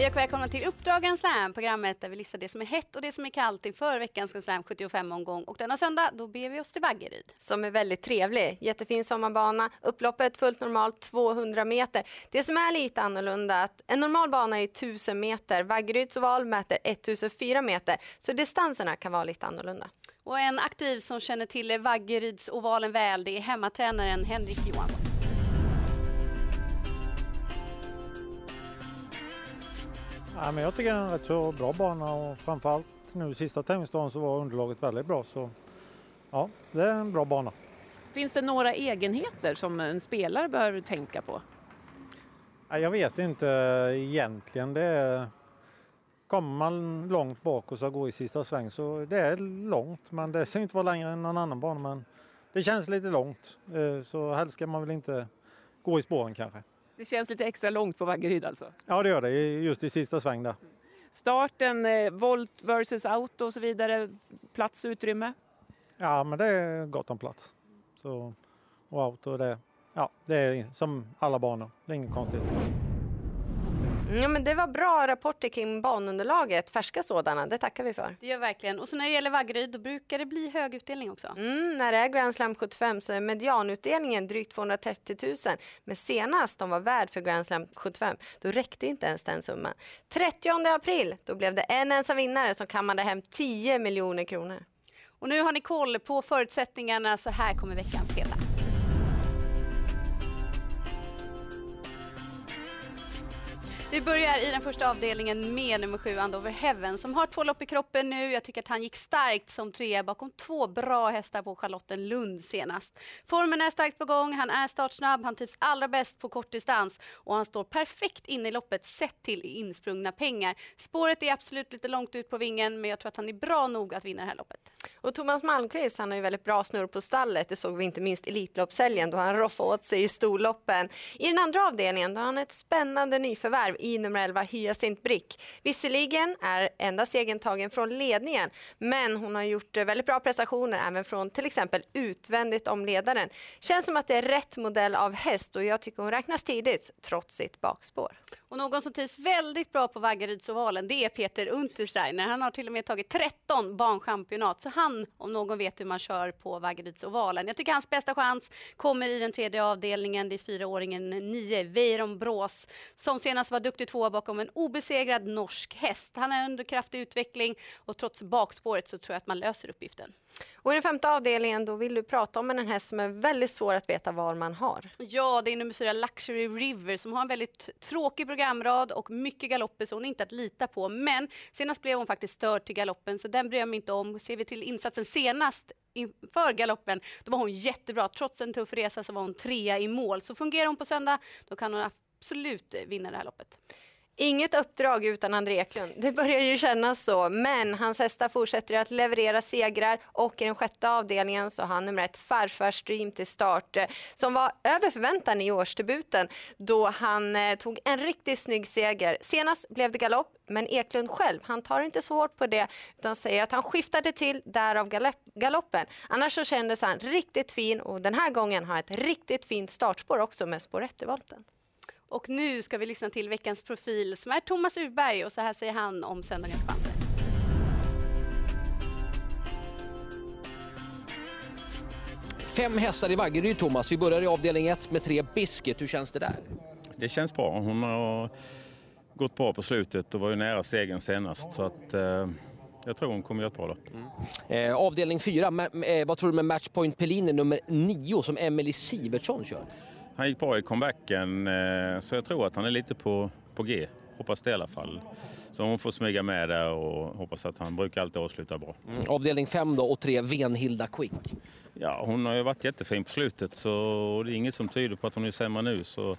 Hej och välkomna till Uppdrag Grand programmet där vi listar det som är hett och det som är kallt inför veckans Grand Slam 75-omgång. Och denna söndag, då ber vi oss till Vaggeryd. Som är väldigt trevlig. Jättefin sommarbana, upploppet fullt normalt 200 meter. Det som är lite annorlunda är att en normal bana är 1000 meter, Vaggeryds oval mäter 1004 meter. Så distanserna kan vara lite annorlunda. Och en aktiv som känner till Vaggeryds ovalen väl, det är hemmatränaren Henrik Johansson. Ja, men jag tycker det är en rätt så bra bana och framförallt nu sista tävlingsdagen så var underlaget väldigt bra. Så ja, det är en bra bana. Finns det några egenheter som en spelare behöver tänka på? Ja, jag vet inte egentligen. Det är, kommer man långt bak och ska gå i sista sväng så det är långt men det ser inte vara längre än någon annan bana. Men det känns lite långt eh, så helst ska man väl inte gå i spåren kanske. Det känns lite extra långt på Vaggeryd alltså? Ja det gör det, just i sista sväng där. Starten, eh, volt versus auto och så vidare, plats och utrymme? Ja men det är gott om plats. Så, och auto det, ja, det är som alla banor, det är inget konstigt. Ja, men det var bra rapporter kring banunderlaget, färska sådana, det tackar vi för. Det gör verkligen. Och så när det gäller Vaggeryd, då brukar det bli hög utdelning också. Mm, när det är Grand Slam 75 så är medianutdelningen drygt 230 000. Men senast de var värd för Grand Slam 75, då räckte inte ens den summan. 30 april, då blev det en ensam vinnare som kammade hem 10 miljoner kronor. Och nu har ni koll på förutsättningarna, så här kommer veckans heta. Vi börjar i den första avdelningen med nummer sju, Andover Heaven, som har två lopp i kroppen nu. Jag tycker att han gick starkt som trea bakom två bra hästar på Charlottenlund senast. Formen är starkt på gång, han är startsnabb, han trivs allra bäst på kortdistans och han står perfekt inne i loppet sett till insprungna pengar. Spåret är absolut lite långt ut på vingen, men jag tror att han är bra nog att vinna det här loppet. Och Thomas Malmqvist, han har ju väldigt bra snurr på stallet. Det såg vi inte minst i Elitloppshelgen då han roffade åt sig i storloppen. I den andra avdelningen då har han ett spännande nyförvärv i nummer 11 Hyacint Brick. Visserligen är enda segern tagen från ledningen, men hon har gjort eh, väldigt bra prestationer även från till exempel utvändigt om ledaren. Känns som att det är rätt modell av häst och jag tycker hon räknas tidigt trots sitt bakspår. Och någon som trivs väldigt bra på Vaggerydsovalen det är Peter Untersteiner. Han har till och med tagit 13 banchampionat så han om någon vet hur man kör på Vaggerydsovalen. Jag tycker hans bästa chans kommer i den tredje avdelningen. Det är fyraåringen 9 Weiron Brås som senast var duktig tvåa bakom en obesegrad norsk häst. Han är under kraftig utveckling och trots bakspåret så tror jag att man löser uppgiften. Och i den femte avdelningen då vill du prata om en häst som är väldigt svår att veta var man har. Ja, det är nummer fyra Luxury River som har en väldigt tråkig programrad och mycket galopper så hon är inte att lita på. Men senast blev hon faktiskt störd till galoppen så den bryr jag mig inte om. Ser vi till insatsen senast inför galoppen, då var hon jättebra. Trots en tuff resa så var hon trea i mål. Så fungerar hon på söndag, då kan hon absolut vinna det här loppet. Inget uppdrag utan André Eklund. Det börjar ju kännas så, men hans hästar fortsätter att leverera segrar och i den sjätte avdelningen så har han nummer ett Farfars Dream till start eh, som var över förväntan i årsdebuten då han eh, tog en riktigt snygg seger. Senast blev det galopp, men Eklund själv, han tar inte så hårt på det utan säger att han skiftade till därav galoppen. Annars så kändes han riktigt fin och den här gången har ett riktigt fint startspår också med spår 1 i volten. Och nu ska vi lyssna till veckans profil som är Thomas Urberg och så här säger han om söndagens chanser. Fem hästar i Vaggeryd, Thomas. Vi börjar i avdelning 1 med tre Biscuit. Hur känns det där? Det känns bra. Hon har gått bra på slutet och var ju nära segern senast. Så att, eh, jag tror hon kommer göra ett bra lopp. Mm. Eh, avdelning 4, eh, vad tror du med Matchpoint Pellini nummer 9 som Emelie Sivertsson kör? Han gick bra i comebacken eh, så jag tror att han är lite på, på G. Hoppas det i alla fall. Så hon får smyga med där och hoppas att han brukar alltid avsluta bra. Mm. Avdelning 5 då och 3 Venhilda Quick. Ja, hon har ju varit jättefin på slutet så det är inget som tyder på att hon är sämre nu. Så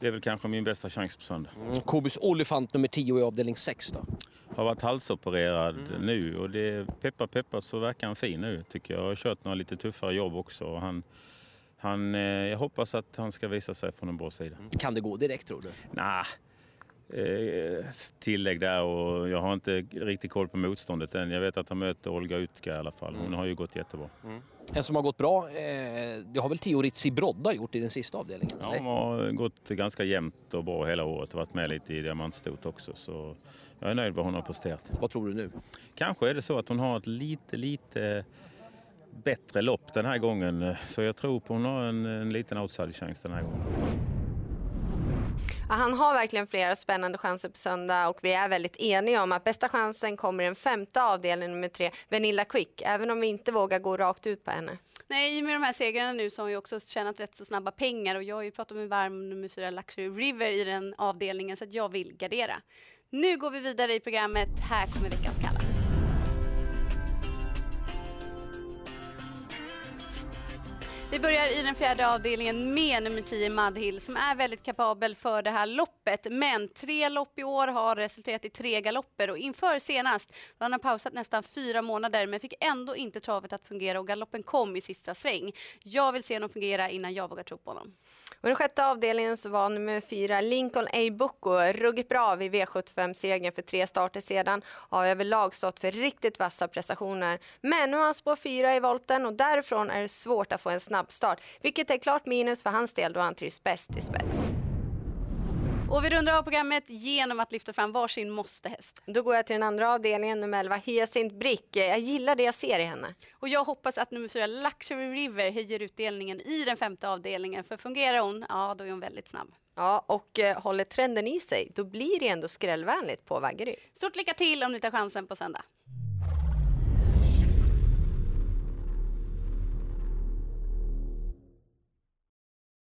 det är väl kanske min bästa chans på söndag. Mm. Kobus Olifant nummer 10 i avdelning 6 då? Har varit halsopererad mm. nu och det peppar peppar så verkar han fin nu tycker jag. Jag har kört några lite tuffare jobb också. Och han, han, eh, jag hoppas att han ska visa sig från en bra sida. Kan det gå direkt tror du? Nej, eh, tillägg där och jag har inte riktigt koll på motståndet än. Jag vet att han möter Olga Utka i alla fall. Hon har ju gått jättebra. En som har gått bra, eh, det har väl Ritzi Brodda gjort i den sista avdelningen? Ja, hon har gått ganska jämnt och bra hela året och varit med lite i diamantstot också. Så jag är nöjd med vad hon har presterat. Vad tror du nu? Kanske är det så att hon har ett lite, lite bättre lopp den här gången. Så jag tror på hon har en, en liten outside-chans den här gången. Ja, Han har verkligen flera spännande chanser på söndag och vi är väldigt eniga om att bästa chansen kommer i den femte avdelningen nummer tre, Vanilla Quick, även om vi inte vågar gå rakt ut på henne. Nej, med de här segrarna nu så har ju också tjänat rätt så snabba pengar och jag har ju pratat med varm nummer fyra Luxury River i den avdelningen så att jag vill gardera. Nu går vi vidare i programmet. Här kommer veckans kalla. Vi börjar i den fjärde avdelningen med nummer 10 Madhill som är väldigt kapabel för det här loppet. Men tre lopp i år har resulterat i tre galopper och inför senast då han har pausat nästan fyra månader men fick ändå inte travet att fungera och galoppen kom i sista sväng. Jag vill se honom fungera innan jag vågar tro på honom. Och i den sjätte avdelningen så var nummer fyra Lincoln A. Bocco ruggigt bra vid V75-segern för tre starter sedan. Har överlag stått för riktigt vassa prestationer. Men nu har han spår fyra i volten och därifrån är det svårt att få en snabb start. Vilket är klart minus för hans del då han trivs bäst i spets. Och vi rundar av programmet genom att lyfta fram varsin måstehäst. Då går jag till den andra avdelningen, nummer 11 Hyacint Brick. Jag gillar det jag ser i henne. Och jag hoppas att nummer fyra Luxury River höjer utdelningen i den femte avdelningen. För fungerar hon, ja då är hon väldigt snabb. Ja, och eh, håller trenden i sig, då blir det ändå skrällvänligt på Vaggeryd. Stort lycka till om ni tar chansen på söndag.